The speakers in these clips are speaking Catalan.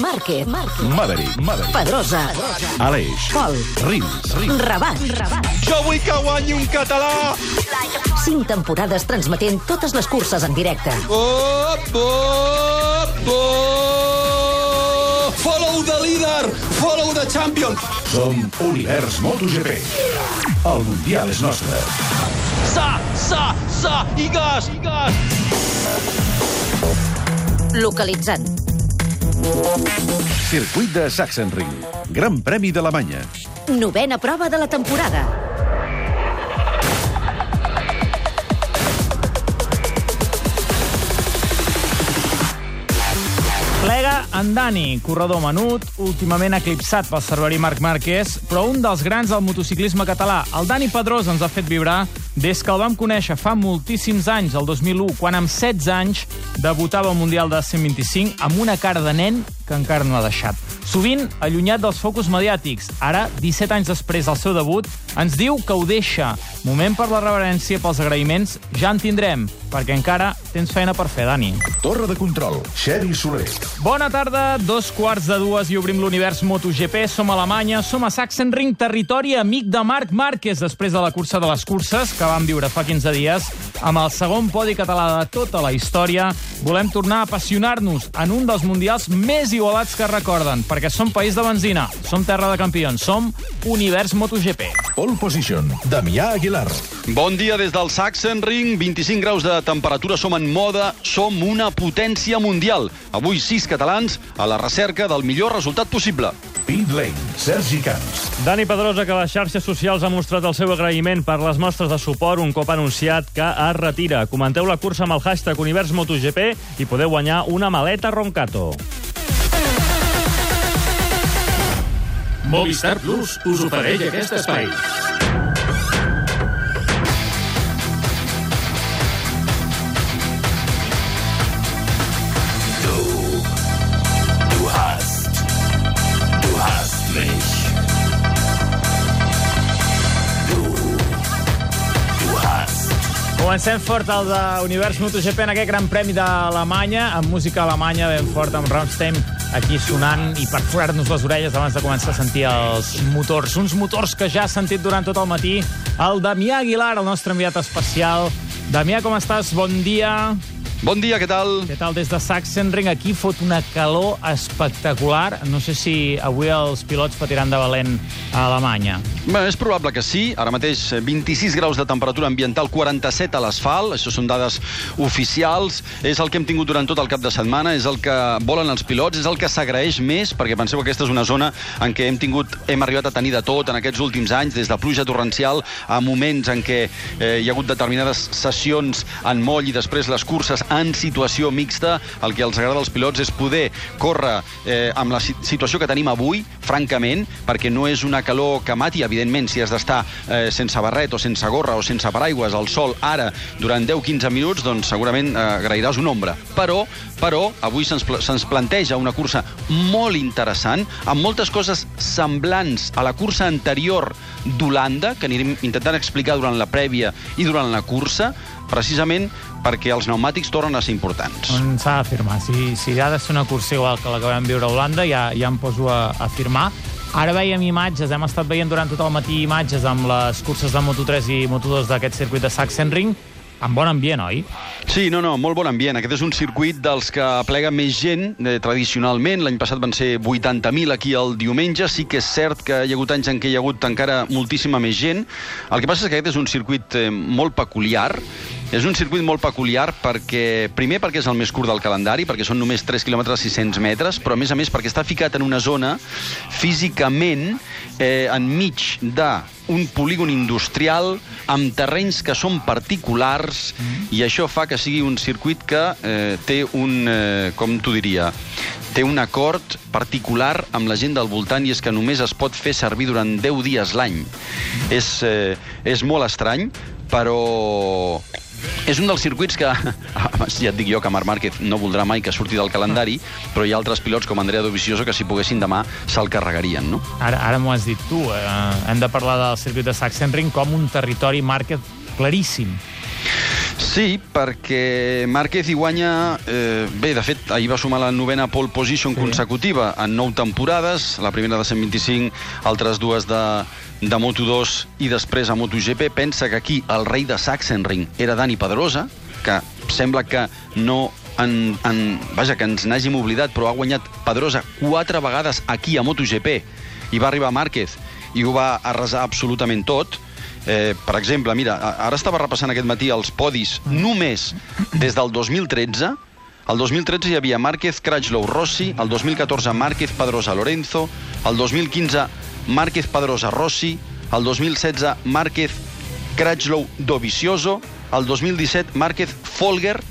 Márquez. Maverick, Maverick. Pedrosa, Aleix. Pol, Rins, Rins. Rabat, Rabat. Jo vull que guanyi un català. Cinc temporades transmetent totes les curses en directe. Op, op, op. Follow the leader, follow the champion. Som Univers MotoGP. El Mundial és nostre. Sa, sa, sa, i gas, i gas. Localitzant. Circuit de Sachsenring. Gran Premi d'Alemanya. Novena prova de la temporada. Plega en Dani, corredor menut, últimament eclipsat pel cerveri Marc Márquez, però un dels grans del motociclisme català. El Dani Pedrosa ens ha fet vibrar des que el vam conèixer fa moltíssims anys, el 2001, quan amb 16 anys debutava al Mundial de 125 amb una cara de nen que encara no ha deixat. Sovint allunyat dels focus mediàtics. Ara, 17 anys després del seu debut, ens diu que ho deixa. Moment per la reverència, pels agraïments, ja en tindrem, perquè encara tens feina per fer, Dani. Torre de control. Xevi Soler. Bona tarda, dos quarts de dues i obrim l'univers MotoGP. Som a Alemanya, som a Sachsenring, territori amic de Marc Márquez, després de la cursa de les curses, que vam viure fa 15 dies, amb el segon podi català de tota la història. Volem tornar a apassionar-nos en un dels mundials més igualats que recorden, perquè som país de benzina, som terra de campions, som univers MotoGP. Pole position. Damià Aguilar. Bon dia des del Sachsenring, 25 graus de temperatura, som en moda, som una potència mundial. Avui sis catalans a la recerca del millor resultat possible. Pit Lane. Sergi Camps. Dani Pedrosa, que a les xarxes socials ha mostrat el seu agraïment per les mostres de suport un cop anunciat que es retira. Comenteu la cursa amb el hashtag Univers MotoGP i podeu guanyar una maleta Roncato. Movistar Plus us ofereix aquest espai. Comencem fort el d'Univers MotoGP en aquest gran premi d'Alemanya, amb música alemanya ben fort, amb Rammstein aquí sonant i per forar-nos les orelles abans de començar a sentir els motors. Uns motors que ja has sentit durant tot el matí. El Damià Aguilar, el nostre enviat especial. Damià, com estàs? Bon dia. Bon dia, què tal? Què tal des de Sachsenring? Aquí fot una calor espectacular. No sé si avui els pilots patiran de valent a Alemanya. Bé, és probable que sí. Ara mateix eh, 26 graus de temperatura ambiental, 47 a l'asfalt. Això són dades oficials. És el que hem tingut durant tot el cap de setmana, és el que volen els pilots, és el que s'agraeix més, perquè penseu que aquesta és una zona en què hem tingut, hem arribat a tenir de tot en aquests últims anys, des de pluja torrencial a moments en què eh, hi ha hagut determinades sessions en moll i després les curses en situació mixta. El que els agrada als pilots és poder córrer eh, amb la si- situació que tenim avui, francament, perquè no és una calor que mati, evidentment, si has d'estar eh, sense barret o sense gorra o sense paraigües al sol ara durant 10-15 minuts, doncs segurament eh, agrairàs una ombra. Però, però avui se'ns se'ns planteja una cursa molt interessant, amb moltes coses semblants a la cursa anterior d'Holanda, que anirem intentant explicar durant la prèvia i durant la cursa, precisament perquè els pneumàtics tornen a ser importants. S'ha d'afirmar. Si, si ha de ser una cursa igual que la que vam viure a Holanda, ja, ja em poso a, a afirmar. Ara veiem imatges, hem estat veient durant tot el matí imatges amb les curses de Moto3 i Moto2 d'aquest circuit de Sachsenring, amb bon ambient, oi? Sí, no, no, molt bon ambient. Aquest és un circuit dels que plega més gent eh, tradicionalment. L'any passat van ser 80.000 aquí el diumenge. Sí que és cert que hi ha hagut anys en què hi ha hagut encara moltíssima més gent. El que passa és que aquest és un circuit eh, molt peculiar. És un circuit molt peculiar perquè, primer perquè és el més curt del calendari, perquè són només 3 km 600 metres, però a més a més perquè està ficat en una zona físicament eh, enmig d'un polígon industrial amb terrenys que són particulars i això fa que sigui un circuit que eh, té un, eh, com t'ho diria, té un acord particular amb la gent del voltant i és que només es pot fer servir durant 10 dies l'any. És, eh, és molt estrany, però és un dels circuits que, ja et dic jo que Marc Márquez no voldrà mai que surti del calendari, però hi ha altres pilots com Andrea Dovizioso que si poguessin demà se'l carregarien, no? Ara, ara m'ho has dit tu. Eh, hem de parlar del circuit de Sachsenring com un territori Márquez claríssim. Sí, perquè Márquez hi guanya... Eh, bé, de fet, ahir va sumar la novena pole position Sí. sí. consecutiva en nou temporades, la primera de 125, altres dues de, de Moto2 i després a MotoGP. Pensa que aquí el rei de Sachsenring era Dani Pedrosa, que sembla que no en, en, vaja, que ens n'hàgim oblidat, però ha guanyat Pedrosa quatre vegades aquí a MotoGP i va arribar Márquez i ho va arrasar absolutament tot. Eh, per exemple, mira, ara estava repassant aquest matí els podis només des del 2013. El 2013 hi havia Márquez, Crutchlow, Rossi, el 2014 Márquez, Pedrosa, Lorenzo, el 2015 Márquez, Pedrosa, Rossi, el 2016 Márquez, Crutchlow, Dovizioso, el 2017 Márquez, Folger,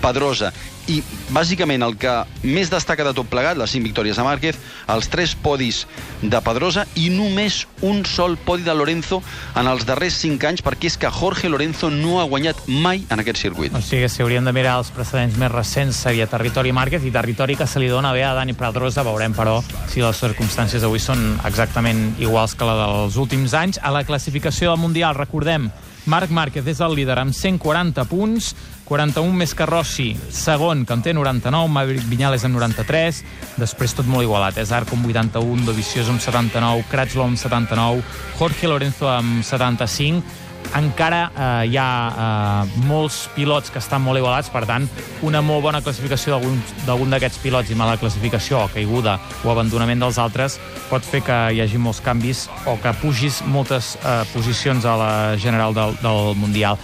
Pedrosa. I, bàsicament, el que més destaca de tot plegat, les 5 victòries de Márquez, els 3 podis de Pedrosa i només un sol podi de Lorenzo en els darrers 5 anys, perquè és que Jorge Lorenzo no ha guanyat mai en aquest circuit. O sigui, si hauríem de mirar els precedents més recents seria territori Márquez i territori que se li dona bé a Dani Pedrosa. Veurem, però, si les circumstàncies d'avui són exactament iguals que la dels últims anys. A la classificació del Mundial, recordem, Marc Márquez és el líder amb 140 punts, 41 més que Rossi, segon, que en té 99, Maverick Viñales amb 93, després tot molt igualat, és Arco amb 81, Dovizioso amb 79, Cratchlow amb 79, Jorge Lorenzo amb 75, encara eh, hi ha eh, molts pilots que estan molt igualats, per tant, una molt bona classificació d'algun- d'aquests pilots i mala classificació o caiguda o abandonament dels altres pot fer que hi hagi molts canvis o que pugis moltes eh, posicions a la general del, del Mundial.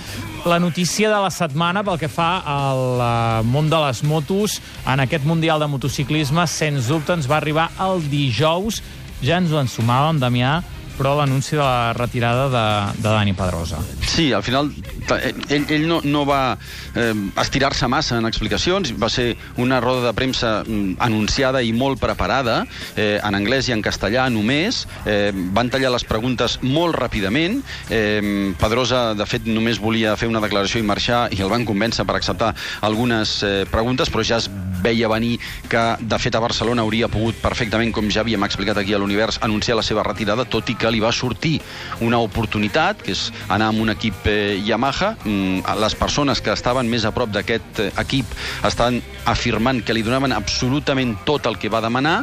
La notícia de la setmana pel que fa al eh, món de les motos en aquest Mundial de motociclisme, sens dubte ens va arribar el dijous, ja ens ho ensumàvem, Damià, però l'anunci de la retirada de, de Dani Pedrosa. Sí, al final ta- ell, ell no, no va eh, estirar-se massa en explicacions, va ser una roda de premsa mm, anunciada i molt preparada, eh, en anglès i en castellà només, eh, van tallar les preguntes molt ràpidament, eh, Pedrosa, de fet, només volia fer una declaració i marxar, i el van convèncer per acceptar algunes eh, preguntes, però ja es veia venir que, de fet, a Barcelona hauria pogut perfectament, com ja havíem explicat aquí a l'Univers, anunciar la seva retirada, tot i que li va sortir una oportunitat, que és anar amb un equip eh, Yamaha. Mm, les persones que estaven més a prop d'aquest eh, equip estan afirmant que li donaven absolutament tot el que va demanar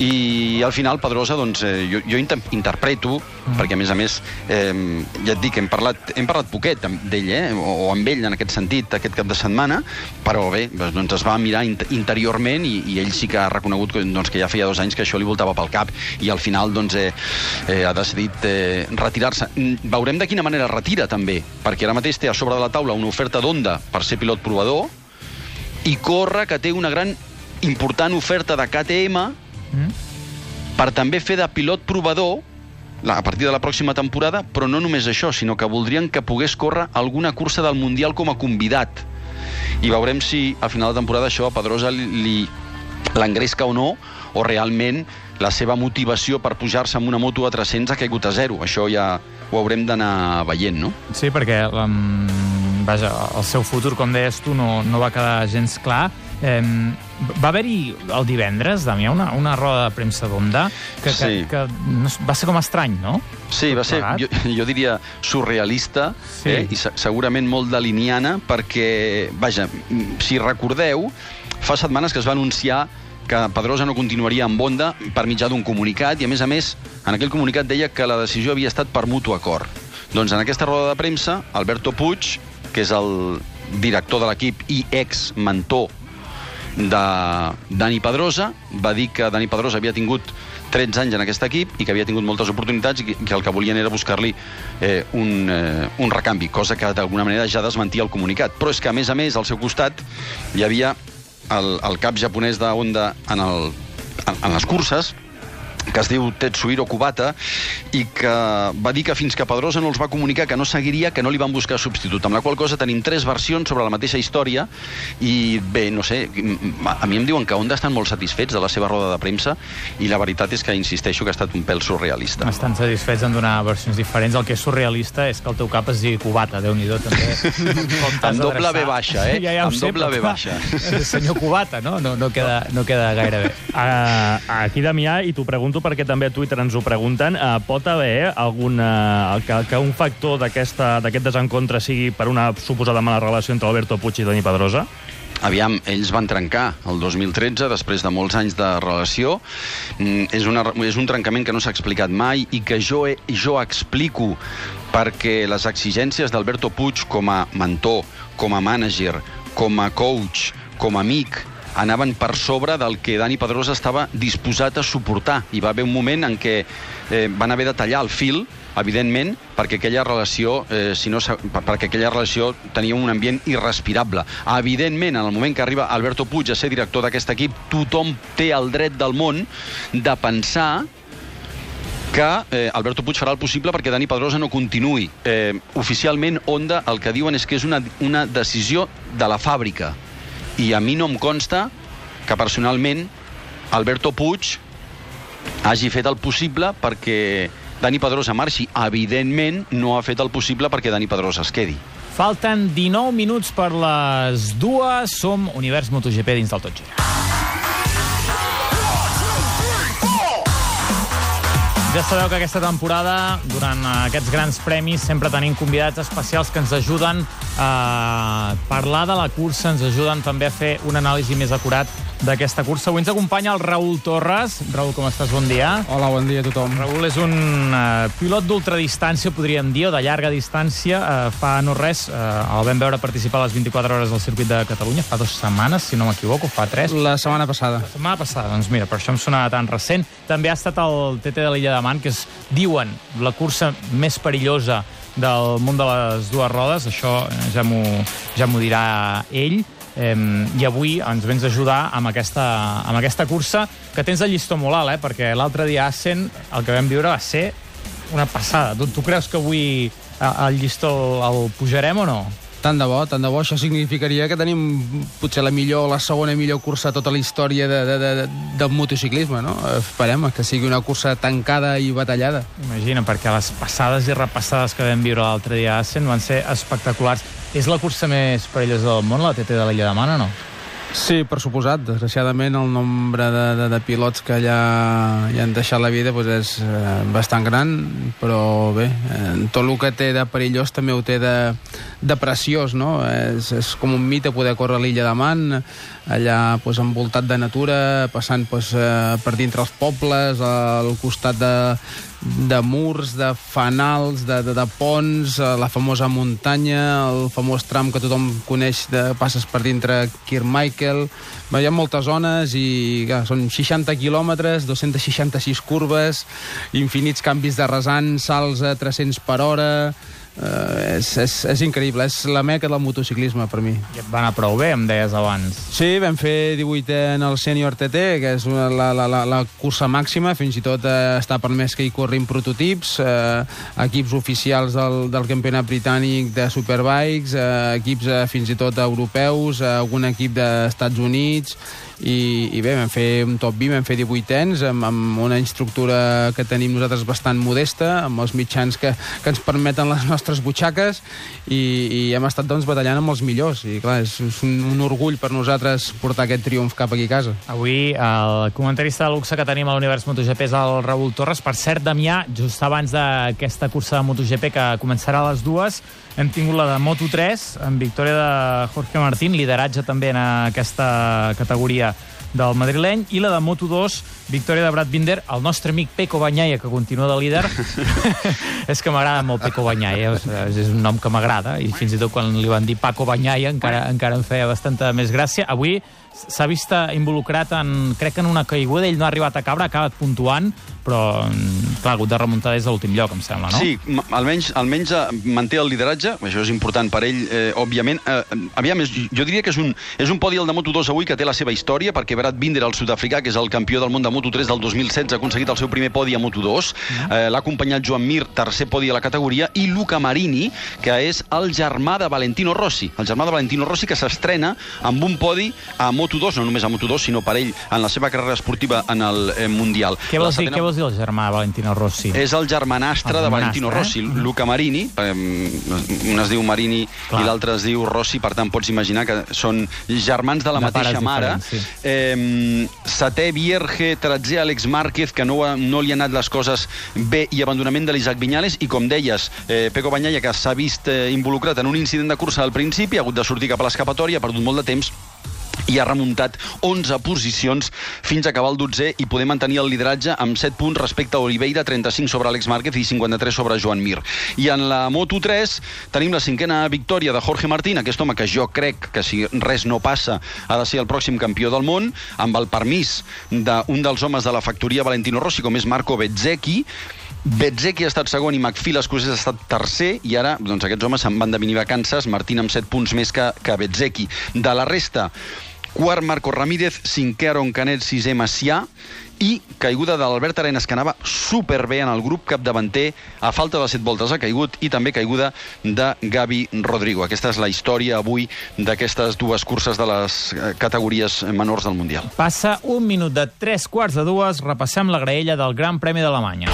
i al final Pedrosa, doncs, eh, jo, jo inter interpreto, mm. perquè a més a més, eh, ja et dic, hem parlat, hem parlat poquet d'ell, eh, o, o amb ell en aquest sentit, aquest cap de setmana, però bé, doncs es va mirar int interiorment i, i ell sí que ha reconegut que, doncs, que ja feia dos anys que això li voltava pel cap i al final doncs, eh, eh, ha decidit eh, retirar-se. Mm, Veurem de quina manera retira també, perquè ara mateix té a sobre de la taula una oferta d'Onda per ser pilot provador i corre que té una gran important oferta de KTM Mm? per també fer de pilot provador a partir de la pròxima temporada, però no només això, sinó que voldrien que pogués córrer alguna cursa del Mundial com a convidat. I veurem si a final de temporada això a Pedrosa li, l'engresca o no, o realment la seva motivació per pujar-se amb una moto a 300 ha caigut a zero. Això ja ho haurem d'anar veient, no? Sí, perquè um, vaja, el seu futur, com deies tu, no, no va quedar gens clar. Eh, va haver-hi el divendres, Damià, una, una roda de premsa d'Onda que, que, Sí. que s- va ser com estrany, no? Sí, va ser, jo, jo diria, surrealista Sí. eh, i se- segurament molt daliniana perquè, vaja, si recordeu, fa setmanes que es va anunciar que Pedrosa no continuaria amb Honda per mitjà d'un comunicat i, a més a més, en aquell comunicat deia que la decisió havia estat per mutu acord. Doncs en aquesta roda de premsa, Alberto Puig, que és el director de l'equip i ex-mentor de Dani Pedrosa, va dir que Dani Pedrosa havia tingut 13 anys en aquest equip i que havia tingut moltes oportunitats i que, el que volien era buscar-li eh, un, eh, un recanvi, cosa que d'alguna manera ja desmentia el comunicat. Però és que, a més a més, al seu costat hi havia el, el cap japonès de Honda en, el, en, en les curses, que es diu Tetsuhiro Kubata i que va dir que fins que Pedrosa no els va comunicar que no seguiria, que no li van buscar substitut. Amb la qual cosa tenim tres versions sobre la mateixa història i bé, no sé, a mi em diuen que Honda estan molt satisfets de la seva roda de premsa i la veritat és que insisteixo que ha estat un pèl surrealista. Estan satisfets en donar versions diferents. El que és surrealista és que el teu cap es digui Cubata, déu nhi també. Amb doble. B baixa, eh? Ja, ja Amb sé, doble B baixa. Senyor Cubata, no? No, no, queda, no queda gaire bé. Uh, aquí, Damià, i t'ho pregunto perquè també a Twitter ens ho pregunten, uh, pot haver algun, uh, que, que un factor d'aquest desencontre sigui per una suposada mala relació entre Alberto Puig i Dani Pedrosa? Aviam, ells van trencar el 2013, després de molts anys de relació. Mm, és, una, és un trencament que no s'ha explicat mai i que jo, he, jo explico perquè les exigències d'Alberto Puig com a mentor, com a mànager, com a coach, com a amic, anaven per sobre del que Dani Pedrosa estava disposat a suportar. Hi va haver un moment en què eh, van haver de tallar el fil, evidentment, perquè aquella relació, eh, si no, perquè aquella relació tenia un ambient irrespirable. Evidentment, en el moment que arriba Alberto Puig a ser director d'aquest equip, tothom té el dret del món de pensar que eh, Alberto Puig farà el possible perquè Dani Pedrosa no continuï. Eh, oficialment, Honda el que diuen és que és una, una decisió de la fàbrica. I a mi no em consta que personalment Alberto Puig hagi fet el possible perquè Dani Pedrosa marxi. Evidentment, no ha fet el possible perquè Dani Pedrosa es quedi. Falten 19 minuts per les dues. Som Univers MotoGP dins del Tot Gira. Ja sabeu que aquesta temporada, durant aquests grans premis, sempre tenim convidats especials que ens ajuden a parlar de la cursa, ens ajuden també a fer un anàlisi més acurat d'aquesta cursa. Avui ens acompanya el Raül Torres. Raül, com estàs? Bon dia. Hola, bon dia a tothom. Raül és un uh, pilot d'ultradistància, podríem dir, o de llarga distància. Uh, fa no res, uh, el vam veure participar a les 24 hores del circuit de Catalunya, fa dues setmanes, si no m'equivoco, fa tres. La setmana passada. La setmana passada, doncs mira, per això em sonava tan recent. També ha estat el TT de l'Illa de Man, que és, diuen, la cursa més perillosa del món de les dues rodes. Això ja m'ho ja dirà ell. Eh, I avui ens vens a ajudar amb aquesta, amb aquesta cursa que tens el llistó molt alt, eh? perquè l'altre dia a Assen el que vam viure va ser una passada. Tu, tu creus que avui el llistó el, el pujarem o no? Tant de bo, tant de bo. Això significaria que tenim potser la millor, la segona millor cursa a tota la història de, de, de, del motociclisme, no? Esperem que sigui una cursa tancada i batallada. Imagina, perquè les passades i repassades que vam viure l'altre dia a Assen van ser espectaculars. És la cursa més perillosa del món, la TT de l'Illa de Man, no? Sí, per suposat. Desgraciadament, el nombre de, de, de pilots que allà hi han deixat la vida doncs és eh, bastant gran, però bé, tot el que té de perillós també ho té de, de preciós, no? És, és com un mite poder córrer a l'illa de Man, allà doncs, envoltat de natura, passant doncs, eh, per dintre els pobles, al costat de, de murs, de fanals, de, de, de ponts, eh, la famosa muntanya, el famós tram que tothom coneix, de, passes per dintre Kirkmichael... Bé, Hi ha moltes zones i clar, són 60 quilòmetres, 266 curves, infinits canvis de rasant, salts a 300 per hora... Eh, és, és, és increïble, és la meca del motociclisme per mi. I et va anar prou bé, em deies abans. Sí, vam fer 18 en el Senior TT, que és una, la, la, la, la cursa màxima, fins i tot eh, està permès que hi corrin prototips, eh, equips oficials del, del campionat britànic de Superbikes, eh, equips eh, fins i tot europeus, eh, algun equip d'Estats Units, i, i bé, vam fer un top 20, vam fer 18 anys, amb, amb una instructura que tenim nosaltres bastant modesta, amb els mitjans que, que ens permeten les nostres butxaques, i, i hem estat doncs, batallant amb els millors, i clar, és, és un, un orgull per nosaltres portar aquest triomf cap aquí a casa. Avui el comentarista de luxe que tenim a l'Univers MotoGP és el Raül Torres. Per cert, Damià, just abans d'aquesta cursa de MotoGP que començarà a les dues, hem tingut la de Moto3, amb victòria de Jorge Martín, lideratge també en aquesta categoria del madrileny, i la de Moto2, victòria de Brad Binder, el nostre amic Peco Banyaia, que continua de líder. és que m'agrada molt Peco Banyaia, sigui, és un nom que m'agrada, i fins i tot quan li van dir Paco Banyaia encara, encara em feia bastanta més gràcia. Avui s'ha vist eh, involucrat en, crec que en una caiguda, ell no ha arribat a caure, ha acabat puntuant, però, mm, clar, ha hagut de remuntar des de l'últim lloc, em sembla, no? Sí, almenys, almenys eh, manté el lideratge, això és important per ell, eh, òbviament. Eh, aviam, és, jo diria que és un, és un podi el de Moto2 avui que té la seva història, perquè Brad Binder, el sud-africà, que és el campió del món de Moto3 del 2016, ha aconseguit el seu primer podi a Moto2. Eh, L'ha acompanyat Joan Mir, tercer podi a la categoria, i Luca Marini, que és el germà de Valentino Rossi. El germà de Valentino Rossi que s'estrena amb un podi a Moto2, no només a Moto2, sinó per ell en la seva carrera esportiva en el eh, Mundial. Què vols, dir, setena- què vols dir el germà de Valentino Rossi? és el germanastre El de Valentino germanastre, Rossi, eh? Luca Marini. eh, Un es diu Marini Clar. i l'altre es diu Rossi, per tant pots imaginar que són germans de la De mateixa mare. sí. Eh, setè, Vierge, tretzè, Àlex Márquez, que no, no li han anat les coses bé, i abandonament de l'Isaac Viñales, i com deies, eh, Peco Banyalla, que s'ha vist eh, involucrat en un incident de cursa al principi, ha hagut de sortir cap a l'escapatòria, ha perdut molt de temps, i ha remuntat 11 posicions fins a acabar el 12è i poder mantenir el lideratge amb 7 punts respecte a Oliveira, 35 sobre Àlex Márquez i 53 sobre Joan Mir. I en la Moto3 tenim la cinquena victòria de Jorge Martín, aquest home que jo crec que si res no passa ha de ser el pròxim campió del món, amb el permís d'un dels homes de la factoria Valentino Rossi, com és Marco Bezzecchi, Bezzecchi ha estat segon i McPhil Escocès ha estat tercer i ara doncs, aquests homes se'n van de minivacances, Martín amb 7 punts més que, que Bezzecchi. De la resta, quart Marco Ramírez, cinquè Aaron Canet, sisè Macià i caiguda d'Albert Arenas, que anava superbé en el grup capdavanter, a falta de 7 voltes ha caigut, i també caiguda de Gavi Rodrigo. Aquesta és la història avui d'aquestes dues curses de les eh, categories menors del Mundial. Passa un minut de tres quarts de dues, repassem la graella del Gran Premi d'Alemanya.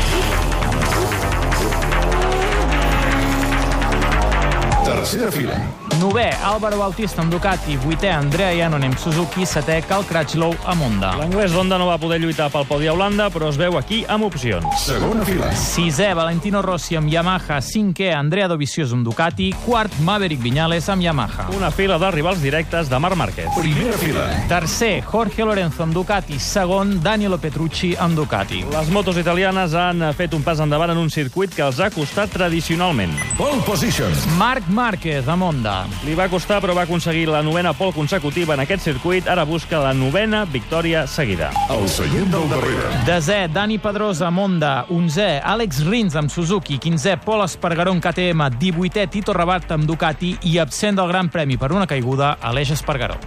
Tercera fila. Nové, Álvaro Bautista amb Ducati, vuitè, Andrea Iannone amb Suzuki, setè, Cal Cratchlow amb Honda. L'anglès Honda no va poder lluitar pel podi a Holanda, però es veu aquí amb opcions. Segona fila. Sisè, Valentino Rossi amb Yamaha, cinquè, Andrea Dovizioso amb Ducati, quart, Maverick Viñales amb Yamaha. Una fila de rivals directes de Marc Márquez. Primera fila. Tercer, Jorge Lorenzo amb Ducati, segon, Danilo Petrucci amb Ducati. Les motos italianes han fet un pas endavant en un circuit que els ha costat tradicionalment. Pole position. Marc Márquez amb Honda. Li va costar, però va aconseguir la novena pole consecutiva en aquest circuit. Ara busca la novena victòria seguida. El seient del darrere. Desè, Dani Pedrosa amb Honda. Onzè, Àlex Rins amb Suzuki. Quinzè, Pol Espargaró amb KTM. Divuitè, Tito Rabat amb Ducati. I absent del Gran Premi per una caiguda, Aleix Espargaró.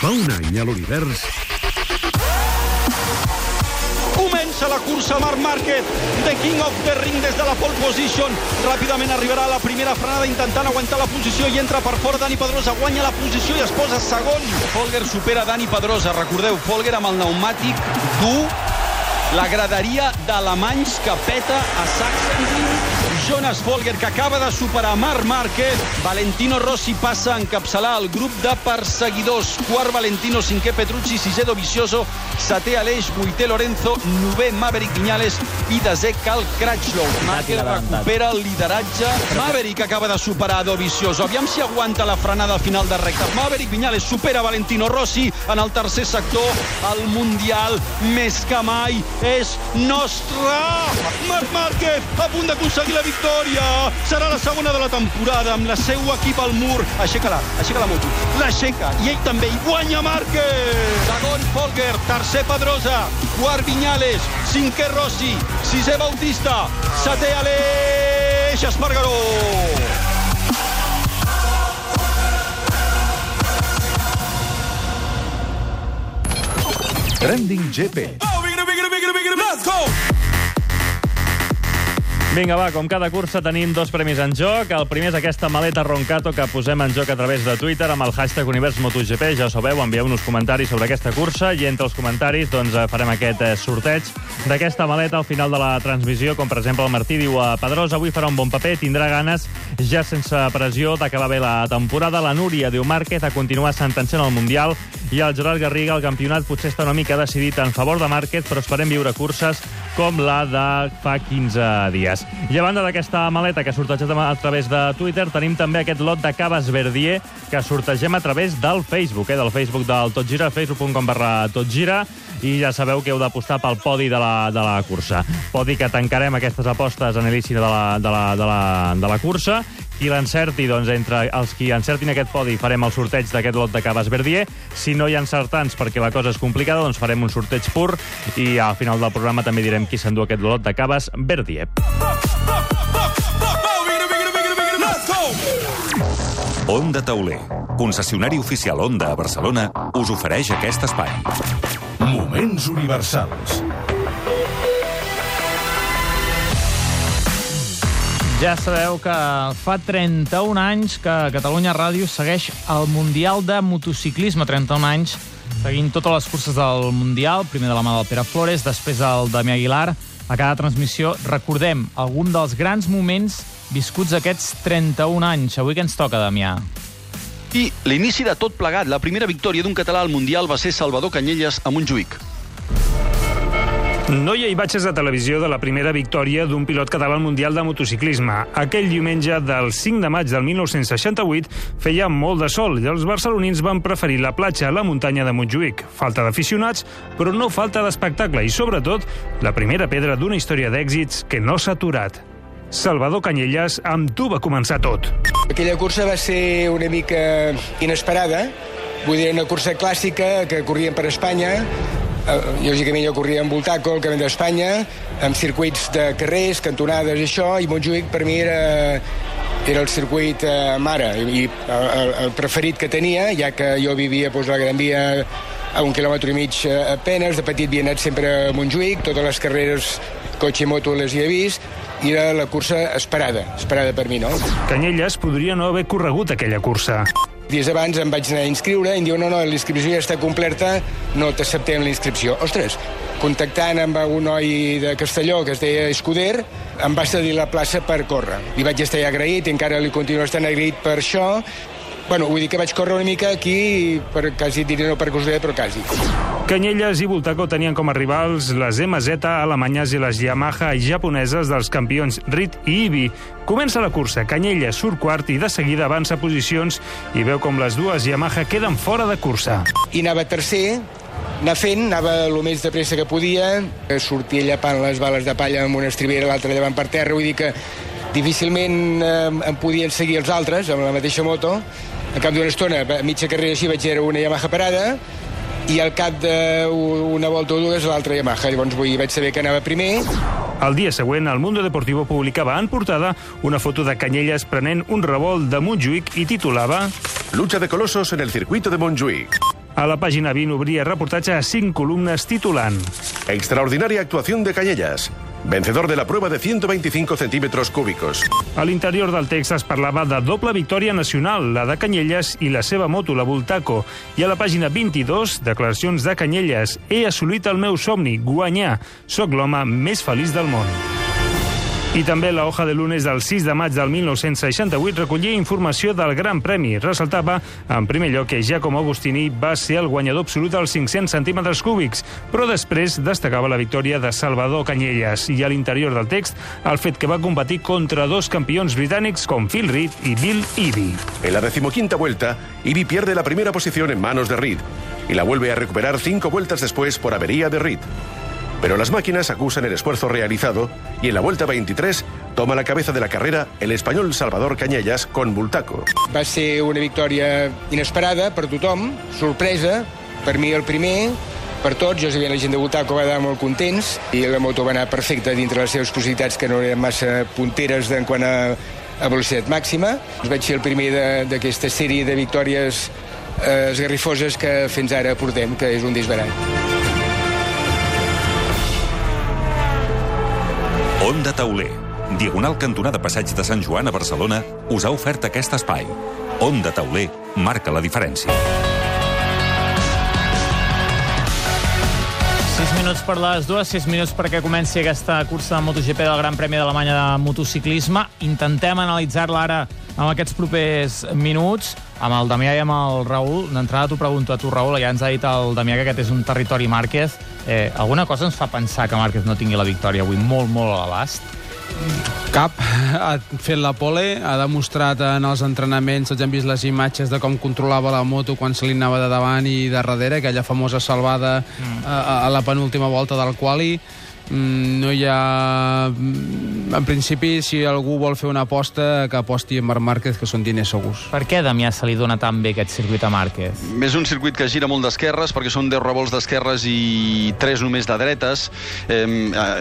Fa un any a l'univers Comença la cursa Marc Márquez, The King of the Ring des de la pole position. Ràpidament arribarà a la primera frenada intentant aguantar la posició i entra per fora Dani Pedrosa, guanya la posició i es posa segon. Folger supera Dani Pedrosa, recordeu, Folger amb el pneumàtic dur, la graderia d'alemanys que peta a Sachsenring. Jonas Folger, que acaba de superar Marc Márquez. Valentino Rossi passa a encapçalar el grup de perseguidors. Quart Valentino, cinquè Petrucci, sisè Dovizioso, setè Aleix, vuitè Lorenzo, novè Maverick Viñales i desè Cal Cratchlow. Márquez recupera el lideratge. Maverick acaba de superar Dovizioso. Aviam si aguanta la frenada final de recta. Maverick Viñales supera Valentino Rossi en el tercer sector. El Mundial, més que mai, és nostre! Marc Márquez a punt d'aconseguir la victòria! Serà la segona de la temporada amb la seu equip al mur. Aixeca-la, aixeca la moto. L'aixeca i ell també hi guanya Márquez! Segon Folger, tercer Pedrosa, quart Viñales, cinquè Rossi, sisè Bautista, setè Aleix Espargaró. Trending GP. Vinga, va, com cada cursa tenim dos premis en joc. El primer és aquesta maleta Roncato que posem en joc a través de Twitter amb el hashtag Univers MotoGP. Ja sabeu, envieu-nos comentaris sobre aquesta cursa i entre els comentaris doncs, eh, farem aquest eh, sorteig d'aquesta maleta al final de la transmissió, com per exemple el Martí diu a Pedrós, avui farà un bon paper, tindrà ganes, ja sense pressió, d'acabar bé la temporada. La Núria diu Márquez a continuar sentenciant el Mundial i el Gerard Garriga, el campionat potser està una mica decidit en favor de Márquez, però esperem viure curses com la de fa 15 dies. I a banda d'aquesta maleta que sortegem a través de Twitter, tenim també aquest lot de caves Verdier que sortegem a través del Facebook, eh, del Facebook del Tot Gira, facebook.com barra Tot Gira, i ja sabeu que heu d'apostar pel podi de la, de la cursa. Podi que tancarem aquestes apostes en l'inici de, la, de, la, de, la, de la cursa, Qui l'encerti, doncs, entre els qui encertin aquest podi farem el sorteig d'aquest lot de caves Verdier. Si no hi ha encertants perquè la cosa és complicada, doncs farem un sorteig pur i al final del programa també direm qui s'endú aquest lot de caves Verdier. Onda Tauler, concessionari oficial Onda a Barcelona, us ofereix aquest espai. Moments universals. Ja sabeu que fa 31 anys que Catalunya Ràdio segueix el Mundial de Motociclisme. 31 anys seguint totes les curses del Mundial, primer de la mà del Pere Flores, després el Damià Aguilar. A cada transmissió recordem algun dels grans moments viscuts aquests 31 anys. Avui què ens toca, Damià? I l'inici de tot plegat, la primera victòria d'un català al Mundial va ser Salvador Canyelles a Montjuïc. No hi ha imatges de televisió de la primera victòria d'un pilot català al Mundial de Motociclisme. Aquell diumenge del 5 de maig del 1968 feia molt de sol i els barcelonins van preferir la platja a la muntanya de Montjuïc. Falta d'aficionats, però no falta d'espectacle i, sobretot, la primera pedra d'una història d'èxits que no s'ha aturat. Salvador Canyelles, amb tu va començar tot. Aquella cursa va ser una mica inesperada. Vull dir, una cursa clàssica que corrien per Espanya. Eh, lògicament jo corria amb Voltaco, el camí d'Espanya, amb circuits de carrers, cantonades i això, i Montjuïc per mi era, era el circuit eh, mare i el, el preferit que tenia, ja que jo vivia doncs, a la Gran Via a un quilòmetre i mig eh, a penes, de petit havia anat sempre a Montjuïc, totes les carreres cotxe i moto les hi he vist, i era la cursa esperada, esperada per mi, no? Canyelles podria no haver corregut aquella cursa. Dies abans em vaig anar a inscriure i em diu no, no, la inscripció ja està completa, no t'acceptem la inscripció. Ostres, contactant amb un noi de Castelló que es deia Escuder, em va cedir la plaça per córrer. Li vaig estar agraït, i encara li continuo estant agraït per això, Bueno, vull dir que vaig córrer una mica aquí, per quasi diré no per casualitat, però quasi. Canyelles i Voltaco tenien com a rivals les MZ alemanyes i les Yamaha japoneses dels campions Rit i Ibi. Comença la cursa, Canyelles surt quart i de seguida avança posicions i veu com les dues Yamaha queden fora de cursa. I anava tercer, anar fent, anava el més de pressa que podia, sortia llapant les bales de palla amb una estribera, l'altra llevant per terra, vull dir que difícilment eh, em podien seguir els altres amb la mateixa moto. Al cap d'una estona, a mitja carrera així, vaig veure una Yamaha parada i al cap d'una volta o dues l'altra Yamaha. Llavors vull, vaig saber que anava primer. El dia següent, el Mundo Deportivo publicava en portada una foto de Canyelles prenent un revolt de Montjuïc i titulava Lucha de colosos en el circuito de Montjuïc. A la pàgina 20 obria reportatge a cinc columnes titulant Extraordinaria actuación de Cañellas. Vencedor de la prueba de 125 centímetros cúbicos. A l'interior del text es parlava de doble victòria nacional, la de Canyelles i la seva moto, la Voltaco. I a la pàgina 22, declaracions de Canyelles. He assolit el meu somni, guanyar. Soc l'home més feliç del món. I també la hoja de lunes del 6 de maig del 1968 recollia informació del Gran Premi. Ressaltava, en primer lloc, que Giacomo Agostini va ser el guanyador absolut als 500 centímetres cúbics, però després destacava la victòria de Salvador Canyelles i a l'interior del text el fet que va competir contra dos campions britànics com Phil Reed i Bill Ivy. En la decimoquinta vuelta, Ivy pierde la primera posición en manos de Reed y la vuelve a recuperar cinco vueltas después por avería de Reed. Pero las máquinas acusan el esfuerzo realizado y en la vuelta 23 toma la cabeza de la carrera el español Salvador Cañellas con Bultaco. Va ser una victòria inesperada per tothom, sorpresa, per mi el primer, per tots, jo sabia la gent de Bultaco va anar molt contents i la moto va anar perfecta dintre les seves possibilitats que no eren massa punteres en quant a, a velocitat màxima. Vaig ser el primer d'aquesta sèrie de victòries eh, esgarrifoses que fins ara portem, que és un disbarat. Onda Tauler, diagonal cantonada Passeig de Sant Joan a Barcelona, us ha ofert aquest espai. Onda Tauler marca la diferència. 6 minuts per les dues, 6 minuts perquè comenci aquesta cursa de MotoGP del Gran Premi d'Alemanya de motociclisme. Intentem analitzar-la ara en aquests propers minuts amb el Damià i amb el Raül. D'entrada t'ho pregunto a tu, Raül, ja ens ha dit el Damià que aquest és un territori Márquez. Eh, alguna cosa ens fa pensar que Márquez no tingui la victòria avui molt, molt a l'abast? Cap ha fet la pole, ha demostrat en els entrenaments, tots hem vist les imatges de com controlava la moto quan se li anava de davant i de darrere, aquella famosa salvada mm. a, a la penúltima volta del quali. Mm, no hi ha mm, en principi, si algú vol fer una aposta, que aposti en Marc Márquez, que són diners segurs. Per què, Damià, se li dona tan bé aquest circuit a Márquez? És un circuit que gira molt d'esquerres, perquè són 10 revolts d'esquerres i 3 només de dretes. Eh,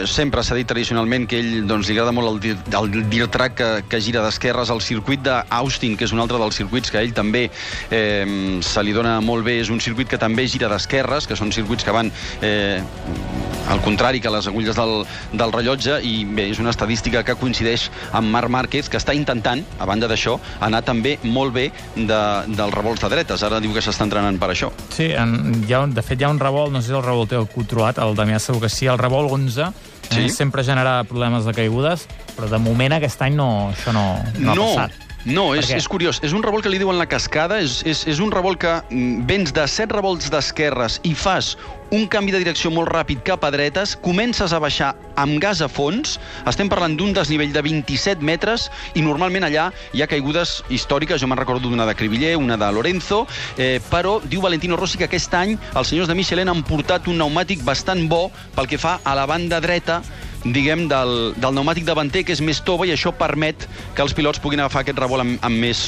sempre s'ha dit tradicionalment que ell doncs, li agrada molt el, el dirt track que, que gira d'esquerres. El circuit d'Austin, que és un altre dels circuits que a ell també eh, se li dona molt bé, és un circuit que també gira d'esquerres, que són circuits que van eh, al contrari que les agulles del, del rellotge i bé, és una estadística que coincideix amb Marc Márquez, que està intentant, a banda d'això, anar també molt bé de, dels revolts de dretes. Ara diu que s'està entrenant per això. Sí, en, hi ha, de fet hi ha un revolt, no sé si el revolt heu controlat, el Damià segur que sí, el revolt 11, Sí. eh, sempre genera problemes de caigudes, però de moment aquest any no, això no, no, ha passat. No, és, és curiós. És un revolt que li diuen la cascada. És, és, és un revolt que mm, vens de set revolts d'esquerres i fas un canvi de direcció molt ràpid cap a dretes, comences a baixar amb gas a fons, estem parlant d'un desnivell de 27 metres, i normalment allà hi ha caigudes històriques, jo me'n recordo d'una de Cribiller, una de Lorenzo, eh, però diu Valentino Rossi que aquest any els senyors de Michelin han portat un pneumàtic bastant bo pel que fa a la banda dreta diguem, del, del pneumàtic davanter, que és més tova, i això permet que els pilots puguin agafar aquest revolt amb, amb més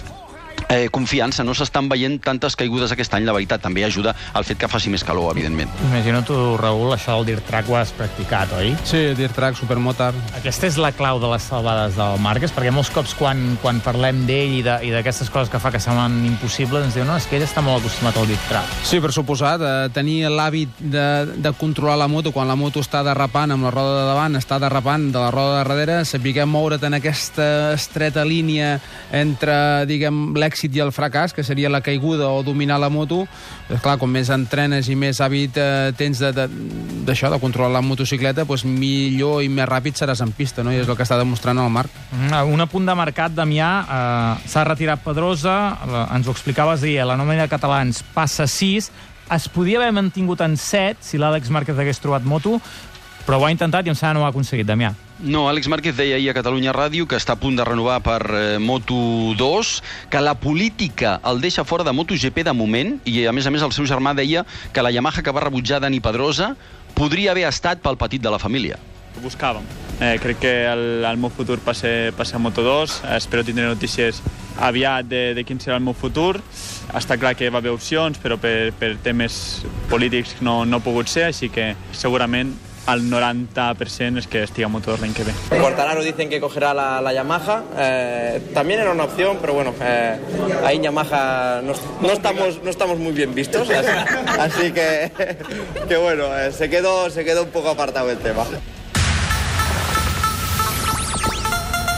eh, confiança. No s'estan veient tantes caigudes aquest any, la veritat. També ajuda al fet que faci més calor, evidentment. Imagino tu, Raül, això del dirt track ho has practicat, oi? Sí, dirt track, supermotor. Aquesta és la clau de les salvades del Márquez, perquè molts cops quan, quan parlem d'ell i de- i d'aquestes coses que fa que semblen impossibles, ens diuen, no, és que ell està molt acostumat al dirt track. Sí, per suposat, eh, tenir l'hàbit de, de controlar la moto quan la moto està derrapant amb la roda de davant, està derrapant de la roda de darrere, sapiguem moure't en aquesta estreta línia entre, diguem, l'èxit i el fracàs, que seria la caiguda o dominar la moto, és clar, com més entrenes i més hàbit eh, tens de- de- d'això, de, de controlar la motocicleta, doncs millor i més ràpid seràs en pista, no? I és el que està demostrant el Marc. Mm, Un apunt de mercat, Damià, eh, s'ha retirat Pedrosa, eh, ens ho explicaves ahir, la nòmina de catalans passa 6, es podia haver mantingut en 7 si l'Àlex Márquez hagués trobat moto, però ho ha intentat i em sembla no ho ha aconseguit, Damià. No, Àlex Márquez deia ahir a Catalunya Ràdio que està a punt de renovar per eh, Moto2, que la política el deixa fora de MotoGP de moment, i a més a més el seu germà deia que la Yamaha que va rebutjar Dani Pedrosa podria haver estat pel petit de la família. Ho buscàvem. Eh, crec que el, el meu futur passa, passa a Moto2. Eh, espero tindre notícies aviat de, de quin serà el meu futur. Està clar que va haver opcions, però per, per temes polítics no, no ha pogut ser, així que segurament el 90% és que estigui a Moto2 l'any que ve. Quartararo dicen que cogerá la, la Yamaha. eh, también era una opción, pero bueno, eh, ahí en Yamaha no, no estamos, no estamos muy bien vistos. Así, así que, que bueno, eh, se, quedó, se quedó un poco apartado el tema.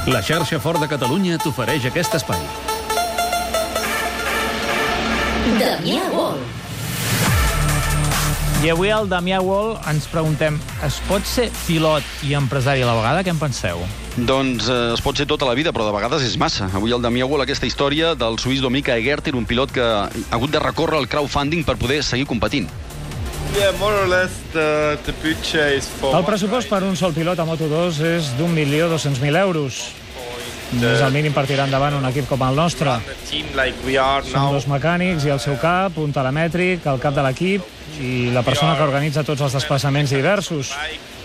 La xarxa Fort de Catalunya t'ofereix aquest espai. Damià Wall. I avui al Damià Wall ens preguntem, es pot ser pilot i empresari a la vegada? Què en penseu? Doncs eh, es pot ser tota la vida, però de vegades és massa. Avui el Damià Wall aquesta història del suís Domica Egerter, un pilot que ha hagut de recórrer al crowdfunding per poder seguir competint. Yeah, more or less the, the for El pressupost per un sol pilot a Moto2 és d'un milió dos-cents mil euros. És el mínim per tirar endavant un equip com el nostre. Són dos mecànics i el seu cap, un telemètric, el cap de l'equip i la persona que organitza tots els desplaçaments diversos.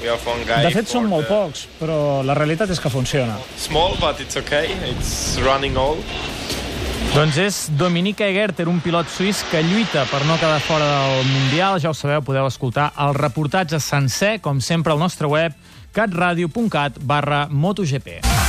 De fet, són molt pocs, però la realitat és que funciona. small, but it's okay. It's running all. Doncs és Dominique Egerter, un pilot suís que lluita per no quedar fora del Mundial. Ja ho sabeu, podeu escoltar el reportatge sencer, com sempre, al nostre web catradio.cat barra MotoGP.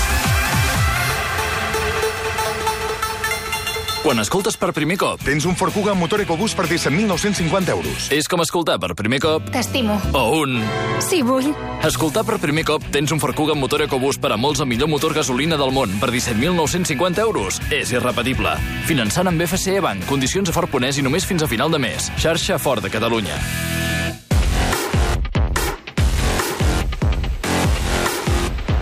Quan escoltes per primer cop... Tens un Ford Kuga amb motor EcoBoost per 17.950 euros. És com escoltar per primer cop... T'estimo. O un... Sí, vull. Escoltar per primer cop tens un Ford Kuga amb motor EcoBoost per a molts el millor motor gasolina del món per 17.950 euros. És irrepetible. Finançant amb FCE Bank. Condicions a Ford Ponès i només fins a final de mes. Xarxa Ford de Catalunya.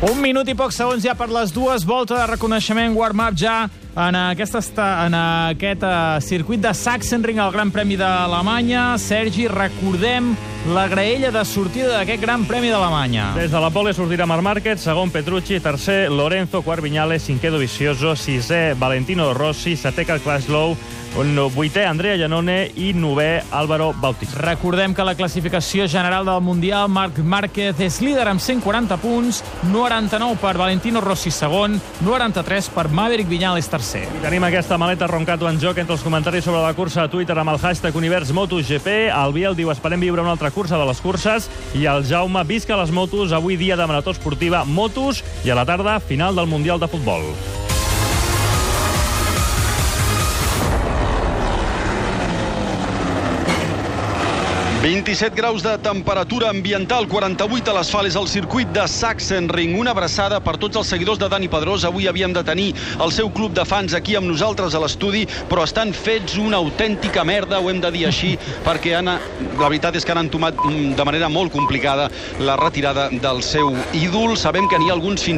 Un minut i pocs segons ja per les dues voltes de reconeixement warm-up ja en, aquesta, esta- en aquest uh, circuit de Sachsenring, al Gran Premi d'Alemanya. Sergi, recordem la graella de sortida d'aquest Gran Premi d'Alemanya. Des de la pole sortirà Marc Márquez, segon Petrucci, tercer Lorenzo, quart Viñales, cinquè Dovizioso, sisè Valentino Rossi, setè Carl Klaslow, vuitè Andrea Llanone i novè Álvaro Bautista. Recordem que la classificació general del Mundial, Marc Márquez és líder amb 140 punts, 99 per Valentino Rossi segon, 93 per Maverick Viñales tercer. I tenim aquesta maleta Roncato en joc entre els comentaris sobre la cursa a Twitter amb el hashtag Univers MotoGP. El Biel diu esperem viure una altra cursa de les curses i el Jaume visca les motos avui dia de marató esportiva motos i a la tarda final del Mundial de Futbol. 27 graus de temperatura ambiental, 48 a l'asfalt, és el circuit de Sachsenring. Una abraçada per tots els seguidors de Dani Pedrós. Avui havíem de tenir el seu club de fans aquí amb nosaltres a l'estudi, però estan fets una autèntica merda, ho hem de dir així, perquè han, la veritat és que han entomat mm, de manera molt complicada la retirada del seu ídol. Sabem que n'hi ha alguns fins